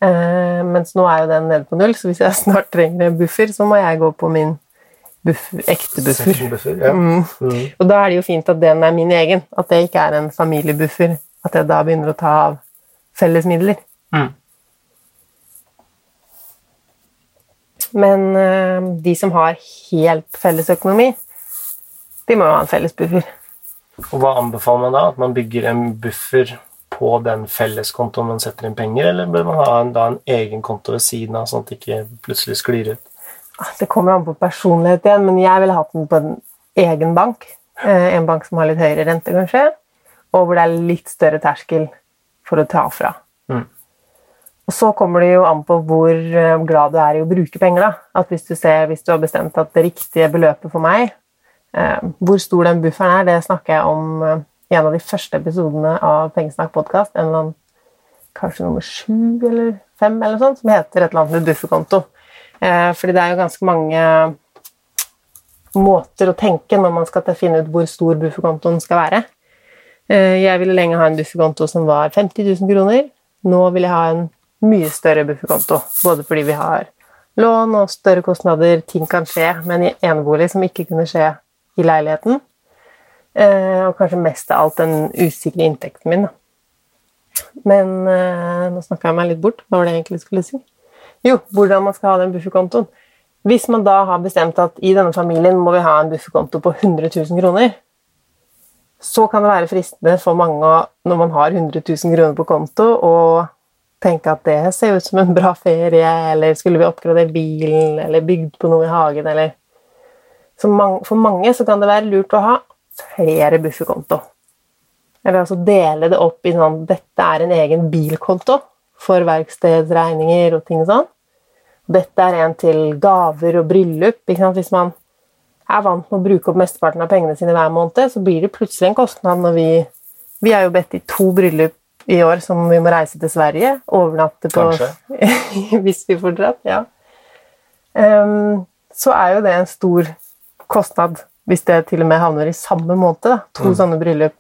S2: Eh, mens nå er jo den nede på null, så hvis jeg snart trenger en buffer, så må jeg gå på min buffer, ekte buffer.
S1: Buffer, ja.
S2: Mm.
S1: Mm.
S2: Og da er det jo fint at den er min egen, at det ikke er en familiebuffer. At jeg da begynner å ta av fellesmidler.
S1: Mm.
S2: Men eh, de som har helt felles økonomi, de må jo ha en felles buffer.
S1: Og hva anbefaler man da? At man bygger en buffer på den felleskontoen man setter inn penger, eller bør man ha en, da en egen konto ved siden av, sånn at det ikke plutselig sklir ut?
S2: Ah, Det kommer an på personlighet igjen, men jeg ville hatt den på en egen bank. Eh, En bank som har litt høyere rente, kanskje, og hvor det er litt større terskel for å ta fra.
S1: Mm.
S2: Og så kommer det jo an på hvor eh, glad du er i å bruke penger. da. At Hvis du ser, hvis du har bestemt at det riktige beløpet for meg eh, Hvor stor den bufferen er, det snakker jeg om i en av de første episodene av Pengesnakk podkast. En eller annen, kanskje nummer sju eller fem, eller sånt, som heter et eller annet med bufferkonto. Eh, fordi det er jo ganske mange måter å tenke når man skal finne ut hvor stor bufferkontoen skal være. Eh, Jeg ville lenge ha en bufferkonto som var 50 000 kroner. Nå vil jeg ha en mye større bufferkonto, både fordi vi har lån og større kostnader, ting kan skje med en enebolig som ikke kunne skje i leiligheten. Eh, Og kanskje mest av alt den usikre inntekten min. Da. Men eh, nå snakka jeg meg litt bort. Hva var det jeg egentlig skulle si? Jo, hvordan man skal ha den bufferkontoen. Hvis man da har bestemt at i denne familien må vi ha en bufferkonto på 100 000 kroner, så kan det være fristende for mange når man har 100 000 kroner på konto, å tenke at det ser ut som en bra ferie, eller skulle vi oppgradert bilen, eller bygd på noe i hagen, eller For mange så kan det være lurt å ha flere bufferkonto. Eller altså dele det opp i sånn Dette er en egen bilkonto for verkstedsregninger og ting sånn. Dette er en til gaver og bryllup. Hvis man er vant med å bruke opp mesteparten av pengene sine hver måned, så blir det plutselig en kostnad når vi Vi er jo bedt i to bryllup i år som vi må reise til Sverige. Overnatte på Hvis vi får dratt, ja. Um, så er jo det en stor kostnad hvis det til og med havner i samme måned. Da. To
S1: Mm.
S2: sånne bryllup.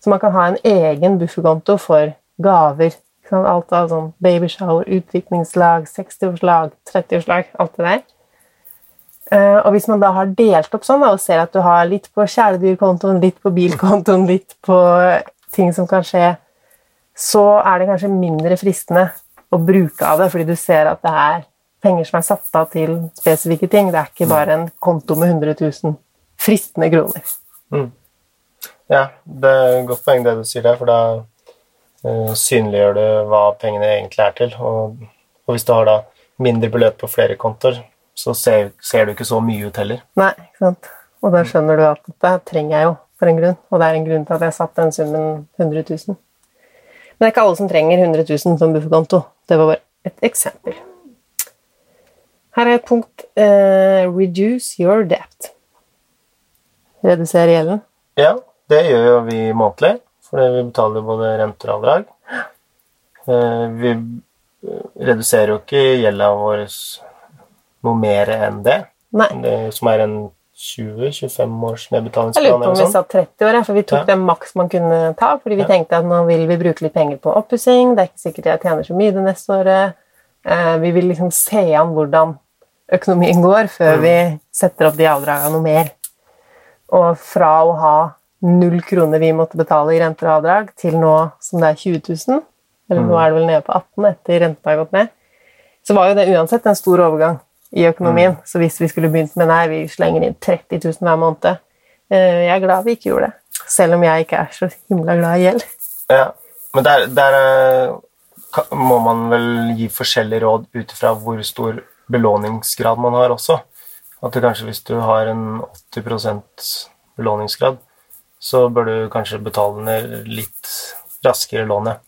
S2: Så man kan ha en egen bufferkonto for gaver. Alt av sånn babyshower, utviklingslag, 60-årslag, 30-årslag, alt det der. Uh, og hvis man da har delt opp sånn da, og ser at du har litt på kjæledyrkontoen, litt på bilkontoen, litt på ting som kan skje, så er det kanskje mindre fristende å bruke av det, fordi du ser at det er penger som er satt av til spesifikke ting. Det er ikke bare en konto med 100 000 fristende kroner.
S1: Mm. Ja, det er et godt poeng det du sier der, for da uh, synliggjør du hva pengene egentlig er til. Og, og hvis du har da mindre beløp på flere kontoer, så ser, ser du ikke så mye ut heller.
S2: Nei, ikke sant? Og da skjønner du at dette trenger jeg jo for en grunn, og det er en grunn til at jeg satte den summen 100 000. Men det er ikke alle som trenger 100 000 som bufferkonto. Det var bare et eksempel. Her er et punkt uh, Reduce your debt. Redusere gjelden.
S1: Ja, det gjør jo vi månedlig, fordi vi betaler både renter og avdrag. Eh, Vi eh, reduserer jo ikke gjelda vår noe mer enn det,
S2: Nei.
S1: det som er en 20-25 års nedbetalingsplan.
S2: Jeg lurer på om vi
S1: sånn.
S2: sa 30 år, for vi tok
S1: Ja.
S2: det maks man kunne ta. Fordi vi
S1: Ja.
S2: tenkte at nå vil vi bruke litt penger på oppussing. Det er ikke sikkert jeg tjener så mye det neste året. Eh, vi vil liksom se an hvordan økonomien går, før
S1: Mm.
S2: vi setter opp de avdragene noe mer. Og fra å ha null kroner vi måtte betale i renter og avdrag, til nå som det er 20 000, eller nå
S1: Mm.
S2: er det vel nede på 18 etter renten har gått ned, så var jo det uansett en stor overgang i økonomien.
S1: Mm.
S2: Så hvis vi skulle begynt med nei, vi slenger inn 30 000 hver måned eh, Jeg er glad vi ikke gjorde det. Selv om jeg ikke er så himla glad i gjeld.
S1: Ja, men der, der, er- må man vel gi forskjellig råd ut fra hvor stor belåningsgrad man har også. At du kanskje hvis du har en 80% belåningsgrad, så bør du kanskje betale ned litt raskere lånet.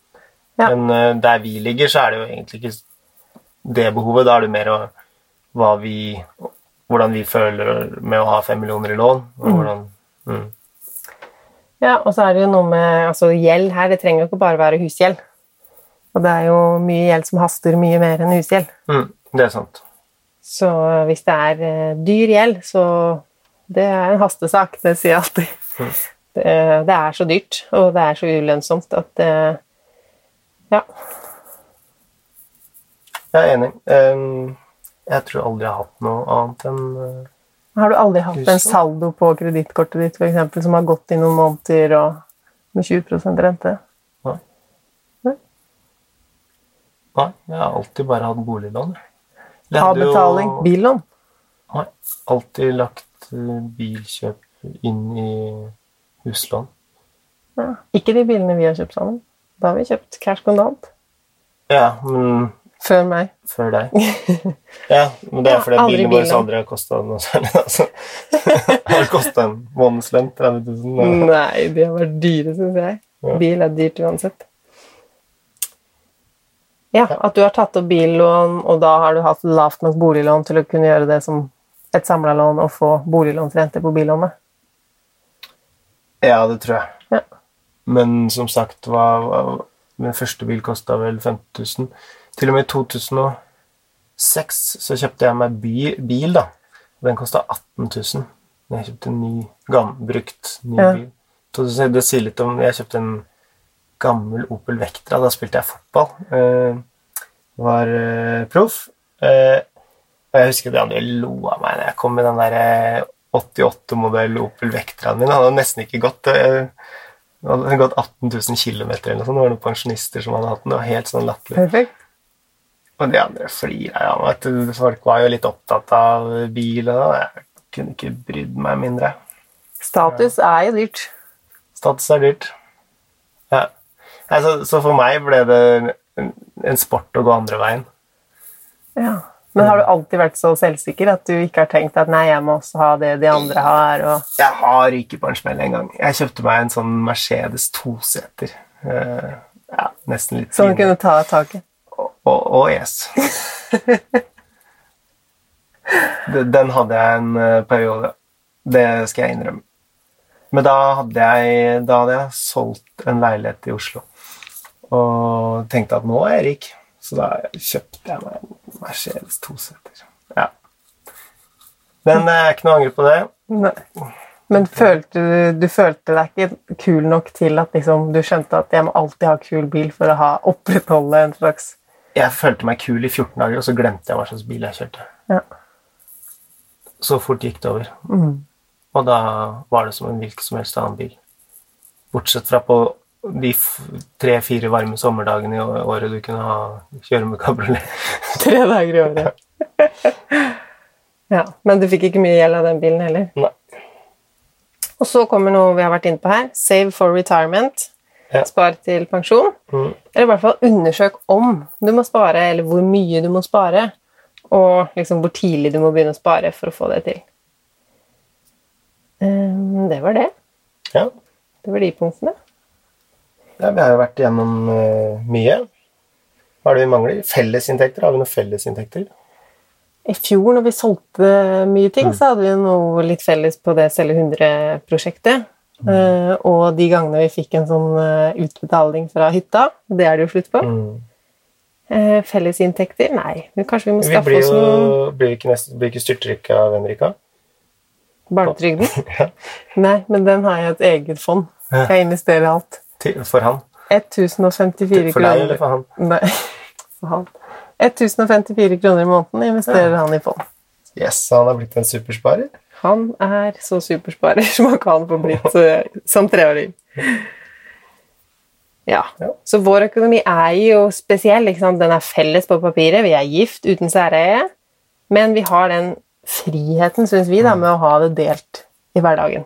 S2: Ja.
S1: Men eh, der vi ligger, så er det jo egentlig ikke det behovet. Da er det mer hva vi, hvordan vi føler med å ha fem millioner i lån. Og hvordan, mm.
S2: Ja, og så er det jo noe med altså, gjeld her. Det trenger jo ikke bare være husgjeld. Og det er jo mye gjeld som haster mye mer enn husgjeld.
S1: Mm, det er sant.
S2: Så hvis det er eh, dyr gjeld, så det er en hastesak. Det sier jeg alltid. Det, det er så dyrt, og det er så ulønnsomt at eh, Ja.
S1: Jeg er enig. Jeg tror aldri jeg har hatt noe annet enn eh,
S2: Har du aldri hatt en saldo på kredittkortet ditt for eksempel, som har gått i noen måneder og med 20% rente?
S1: Nei, jeg har alltid bare hatt boliglån.
S2: Avbetaling, billån?
S1: Nei, alltid lagt eh, bilkjøp inn i huslån.
S2: Ja. Ikke de bilene vi har kjøpt sammen. Da har vi kjøpt cash-kondant.
S1: Ja, men
S2: Før meg.
S1: før deg. Ja, men det er fordi
S2: ja,
S1: bilene våre aldri har kosta noe særlig. Altså. Har kosta en månedslønn 30 000.
S2: Nei, de har vært dyre, syns jeg.
S1: Ja.
S2: Bil er dyrt uansett. Ja, at du har tatt opp billån, og da har du hatt lavt nok boliglån til å kunne gjøre det som et samla lån og få boliglånsrente på billånet.
S1: Ja, det tror jeg.
S2: Ja.
S1: Men som sagt, hva, hva, min første bil kosta vel 50 000. Til og med i 2006 så kjøpte jeg meg bil, bil da. Den kosta 18 000. Jeg kjøpte en ny, gammel, brukt ny
S2: Ja.
S1: bil. Det sier litt om Jeg kjøpte en gammel Opel Vectra. Da spilte jeg fotball. Eh, var eh, proff. Eh, og jeg husker de andre lo av meg da jeg kom med den der eh, 88-modell Opel Vectraen min. Han hadde nesten ikke gått den hadde gått 18 000 km eller noe sånt. Det var noen pensjonister som hadde hatt den. Det var helt sånn latterlig.
S2: Perfekt.
S1: Og de andre flira av meg. Folk var jo litt opptatt av bil, og jeg kunne ikke brydd meg mindre.
S2: Status er jo dyrt.
S1: Status er dyrt. Ja. Nei, så, så for meg ble det en, en sport å gå andre veien.
S2: Ja. Men har du alltid vært så selvsikker at du ikke har tenkt at nei, jeg må også ha det de andre har? Og...
S1: Jeg har ikke på en smell engang. Jeg kjøpte meg en sånn Mercedes toseter. Uh, ja, nesten litt
S2: Som du kunne ta taket?
S1: Og, og, og yes. Den- Den hadde jeg en eh, periode. Det skal jeg innrømme. Men da hadde jeg, da hadde jeg solgt en leilighet i Oslo og tenkte at nå er jeg rik. Så da kjøpte jeg meg en Mercedes toseter. Ja. Men jeg er ikke noe angre på det.
S2: Nei. Men følte du, du følte deg ikke kul nok til at liksom, du skjønte at jeg må alltid ha kul bil for å ha, opprettholde en slags
S1: Jeg følte meg kul i 14 dager, og så glemte jeg hva slags bil jeg kjørte.
S2: Ja.
S1: Så fort gikk det over. Og da var det som en hvilken som helst annen bil. Bortsett fra på de tre-fire varme sommerdagene i året du kunne ha, kjøre med kabriolet.
S2: Tre dager i året. ja, Men du fikk ikke mye gjeld av den bilen heller.
S1: Nei.
S2: Og så kommer noe vi har vært inne på her. Save for retirement.
S1: Ja.
S2: Spar til pensjon.
S1: Mm.
S2: Eller i hvert fall undersøk om du må spare, eller hvor mye du må spare. Og liksom hvor tidlig du må begynne å spare for å få det til. Um, det var det.
S1: Ja.
S2: Det var de punktene.
S1: Ja, vi har jo vært igjennom eh, mye. Hva er det vi mangler? Fellesinntekter? Har vi noen fellesinntekter?
S2: I fjor, når vi solgte mye ting, så hadde vi noe litt felles på det Selge 100-prosjektet. Eh, og de gangene vi fikk en sånn uh, utbetaling fra hytta, det er det jo slutt på.
S1: Mm.
S2: Uh, Fellesinntekter? Nei, men kanskje vi må
S1: Vi
S2: skaffe
S1: blir
S2: oss noe
S1: blir ikke, blir ikke styrtrykket av Henrika.
S2: Barnetrygden?
S1: Ja.
S2: Nei, men den har jeg et eget fond. Jeg investerer alt.
S1: Til, for han.
S2: 1054
S1: For deg eller for han?
S2: Nei, for han. 1054 kroner i måneden investerer han i fond.
S1: Yes, han har blitt en supersparer.
S2: Han er så supersparer som han kan få blitt eh, som treåring. Ja.
S1: Ja.
S2: Så vår økonomi er jo spesiell. Den er felles på papiret. Vi er gift uten særeie. Men vi har den friheten, syns vi, da, med å ha det delt i hverdagen.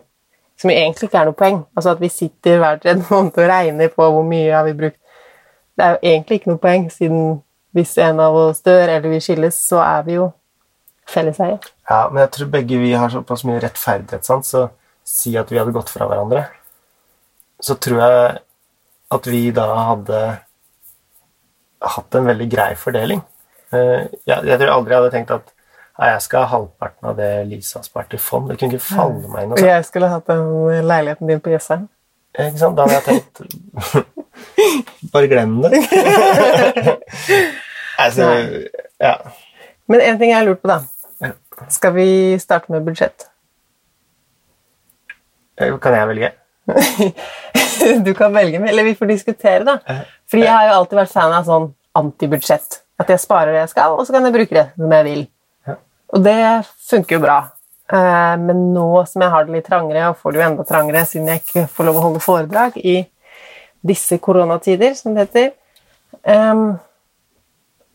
S2: Som egentlig ikke er noe poeng. Altså At vi sitter hver tredje måned og regner på hvor mye har vi brukt det er jo egentlig ikke noe poeng, siden hvis en av oss dør eller vi skilles, så er vi jo felleseie.
S1: Ja, men jeg tror begge vi har såpass mye rettferdighetssans, så si at vi hadde gått fra hverandre, så tror jeg at vi da hadde hatt en veldig grei fordeling. Eh, Jeg, tror aldri jeg hadde tenkt at «Nei, jeg skal ha halvparten av det Lisa har spart i fond. Det kunne ikke falle meg inn.
S2: Og jeg skulle hatt den leiligheten din på Jessheim.
S1: Ikke sant? Da hadde jeg tenkt Bare glem det. altså, ja.
S2: Men en ting jeg har lurt på, da. Skal vi starte med budsjett?
S1: Kan jeg velge?
S2: Du kan velge eller vi får diskutere, da.
S1: Ja.
S2: Fordi jeg har jo alltid vært fan av sånn antibudsjett. At jeg sparer det jeg skal, og så kan jeg bruke det som jeg vil. Og det funker jo bra. Eh, Men nå som jeg har det litt trangere, og får det jo enda trangere siden jeg ikke får lov å holde foredrag i disse koronatider, som det heter,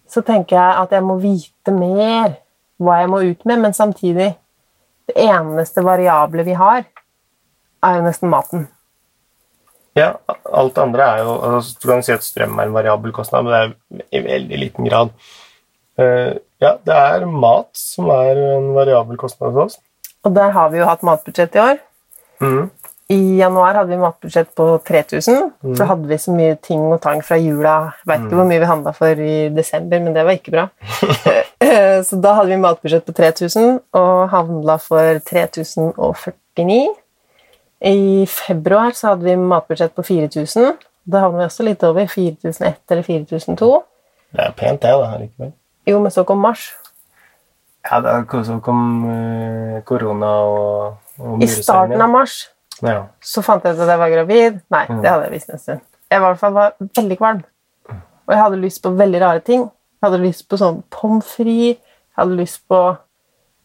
S2: så tenker jeg at jeg må vite mer hva jeg må ut med, men samtidig Det eneste variable vi har, er jo nesten maten.
S1: Ja, alt andre er jo altså, Du kan si at strøm er en variabel kostnad, men det er i veldig liten grad. Ja, det er mat som er en variabel kostnad for oss.
S2: Og der har vi jo hatt matbudsjett i år.
S1: Mm.
S2: I januar hadde vi matbudsjett på 3000. For da hadde vi så mye ting og tang fra jula. Vet ikke hvor mye vi handla for i desember, men det var ikke bra. Eh, så da hadde vi matbudsjett på 3000 og handla for 3049. I februar så hadde vi matbudsjett på 4000. Da havna vi også litt over 4001 eller 4002.
S1: Det er pent, det, da. likevel.
S2: Jo, men så kom mars.
S1: Ja, er- så kom uh, korona og, og
S2: I starten av mars
S1: Ja.
S2: så fant jeg ut at jeg var gravid. Nei, det hadde jeg visst en stund. Jeg var i hvert fall var veldig kvalm. Og jeg hadde lyst på veldig rare ting. Jeg hadde lyst på sånn pommes frites. Jeg hadde lyst på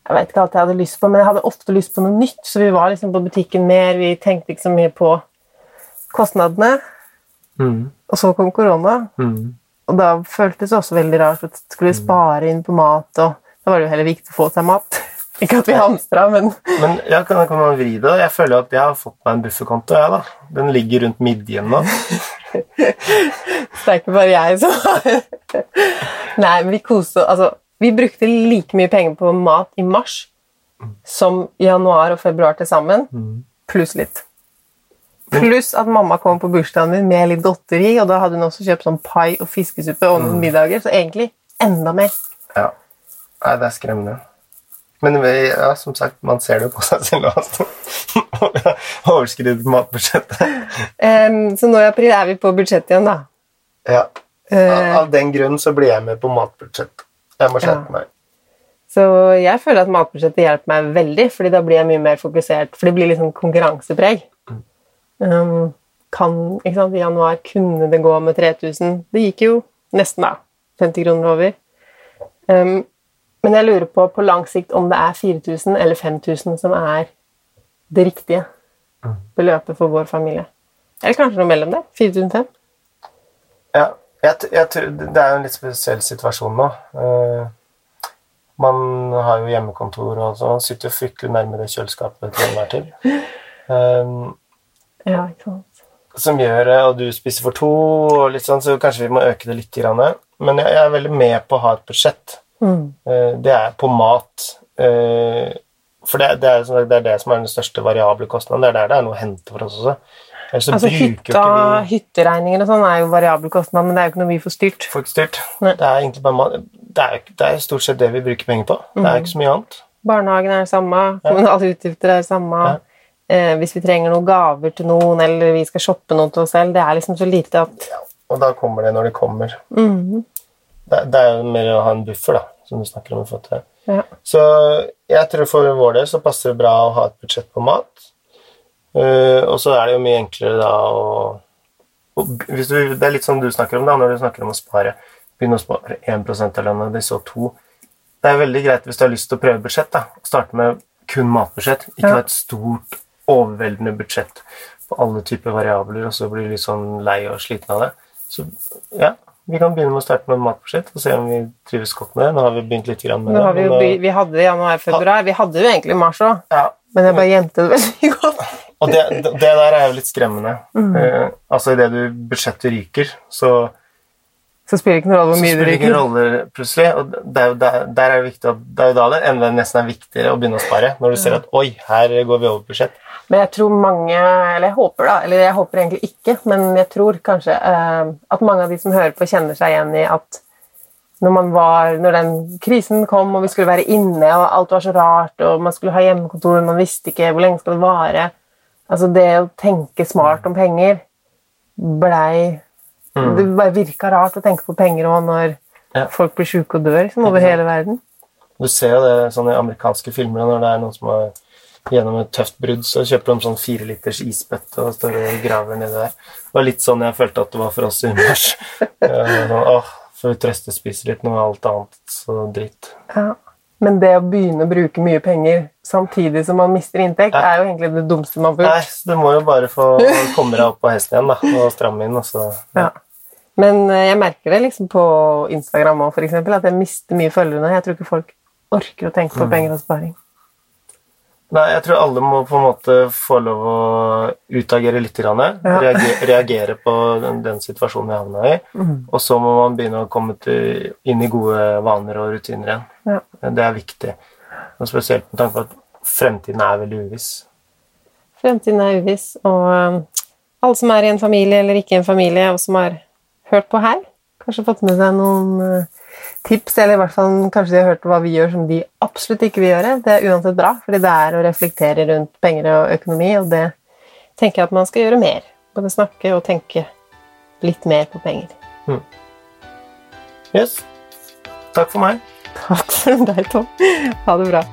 S2: Jeg vet ikke alt jeg hadde lyst på, men jeg hadde ofte lyst på noe nytt. Så vi var liksom på butikken mer. Vi tenkte ikke så mye på kostnadene.
S1: Mm.
S2: Og så kom korona,
S1: Mhm.
S2: Og da føltes det også veldig rart at skulle spare inn på mat. Og da var det jo heller viktig å få seg mat. Ikke at vi hamstra, men
S1: Men ja, kan, kan man vri det? Jeg føler at jeg har fått meg en bufferkonto. Jeg, da. Den ligger rundt midjen nå.
S2: Det er ikke bare jeg som har Nei, men vi koste Altså, vi brukte like mye penger på mat i mars som i januar og februar til sammen, pluss litt. Pluss at mamma kom på bursdagen min med litt godteri, og da hadde hun også kjøpt sånn pai og fiskesuppe og noen middager, så egentlig enda mer.
S1: Ja. Nei, det er skremmende. Men vi- ja, som sagt, man ser det jo på seg selv også. Overskridet matbudsjettet.
S2: Um, så nå i april er vi på budsjettet igjen, da.
S1: Ja.
S2: Uh,
S1: Av den grunn så blir jeg med på matbudsjett. Jeg må skjerpe
S2: Ja.
S1: meg.
S2: Så jeg føler at matbudsjettet hjelper meg veldig, fordi da blir jeg mye mer fokusert. For det blir litt sånn konkurransepreg. Um, kan, ikke sant? I januar kunne det gå med 3000. Det gikk jo nesten, da. 50 kroner over. Um, men jeg lurer på på lang sikt om det er 4000 eller 5000 som er det riktige beløpet for vår familie. Eller kanskje noe mellom det. 4005.
S1: Ja, jeg, jeg tror Det er jo en litt spesiell situasjon nå. Uh, man har jo hjemmekontor og sånn, sitter jo fryktelig nærme det kjøleskapet til enhver tid. Um,
S2: Ja, ikke sant.
S1: som gjør at og du spiser for to, og litt sånn, så kanskje vi må øke det litt. Grann. Men jeg, er veldig med på å ha et budsjett.
S2: Mm.
S1: Eh, det er på mat. Eh, for det, det, er, det er det som er den største variable kostnaden. Det er der det er noe å hente for oss også. Så
S2: Altså, hytta,
S1: vi
S2: hytteregninger og sånn er jo variabel kostnad, men det er jo ikke noe vi får styrt.
S1: folk styrt. Det er egentlig bare mat. Det er, det er stort sett det vi bruker penger på. Det
S2: Mm.
S1: er ikke så mye annet.
S2: Barnehagen er det samme, kommunale utgifter er det samme.
S1: Ja.
S2: Eh, hvis vi trenger noen gaver til noen, eller vi skal shoppe noe til oss selv, det er liksom så lite at ja,
S1: Og da kommer det når det kommer.
S2: Mhm.
S1: Det, det er jo mer å ha en buffer, da, som du snakker om. det.
S2: ja.
S1: Så jeg tror for vår del så passer det bra å ha et budsjett på mat. Uh, og så er det jo mye enklere da å hvis du, Det er litt som du snakker om da, når du snakker om å spare. Begynne å spare 1 av lønna di, så 2 Det er veldig greit hvis du har lyst til å prøve budsjett. da, Starte med kun matbudsjett. Ikke
S2: Ja.
S1: ha et stort, overveldende budsjett på alle typer variabler, og så blir du litt sånn lei og sliten av det. Så ja, vi kan begynne med å starte med matbudsjett og se om vi trives godt med det. Nå har vi begynt litt grann med det.
S2: har vi,
S1: men,
S2: vi hadde det januar-februar. Vi hadde jo egentlig mars òg,
S1: ja,
S2: men jeg bare gjemte det veldig godt.
S1: Og det, det der er jo litt skremmende.
S2: Mm.
S1: Eh, altså Idet du budsjettet ryker, så
S2: Så spiller det ikke noen rolle hvor mye du
S1: spiller det ingen
S2: drikker.
S1: rolle plutselig. Og det er der, der er det viktig det er jo da det enda nesten er viktigere å begynne å spare. Når du ser at oi, her går vi over budsjett.
S2: Men jeg tror mange, eller jeg håper da, eller jeg håper egentlig ikke, men jeg tror kanskje eh, at mange av de som hører på, kjenner seg igjen i at når man var, når den krisen kom, og vi skulle være inne, og alt var så rart, og man skulle ha hjemmekontor, man visste ikke hvor lenge skal det vare. Altså det å tenke smart om penger blei Det bare virka rart å tenke på penger òg når
S1: Ja.
S2: folk blir sjuke og dør liksom, over hele verden.
S1: Du ser jo det sånn i amerikanske filmer når det er noen som har gjennom et tøft brudd, så kjøper de sånn fire liters isbøtte og står og graver nedi der. Det var litt sånn jeg følte at det var for oss i Univers. Eh, Åh, får vi trøstespise litt når alt annet så dritt.
S2: Ja. Men det å begynne å bruke mye penger samtidig som man mister inntekt,
S1: Ja.
S2: er jo egentlig det dumste man får
S1: Nei, så du må jo bare få komme deg opp på hesten igjen da, og stramme inn, og så
S2: Ja. Men eh, jeg merker det liksom på Instagram òg, f.eks., at jeg mister mye følgere. Jeg tror ikke folk orker å tenke
S1: Mm.
S2: på penger og sparing.
S1: Nei, jeg tror alle må på en måte få lov å utagere litt. Grann,
S2: Ja.
S1: reagere, reagere på den, den situasjonen vi havna i.
S2: Mm.
S1: Og så må man begynne å komme til, inn i gode vaner og rutiner igjen.
S2: Ja.
S1: Det er viktig. Og spesielt med tanke på at fremtiden er veldig uviss.
S2: Fremtiden er uviss, og um, alle som er i en familie eller ikke i en familie, og som har hørt på her, kanskje fått med seg noen uh, tips, eller i hvert fall kanskje de har hørt hva vi gjør som de absolutt ikke vil gjøre. Det er uansett bra, fordi det er å reflektere rundt penger og økonomi, og det tenker jeg at man skal gjøre mer. Både snakke og tenke litt mer på penger.
S1: Yes. Takk for meg.
S2: Takk for deg, Tom. Ha det bra.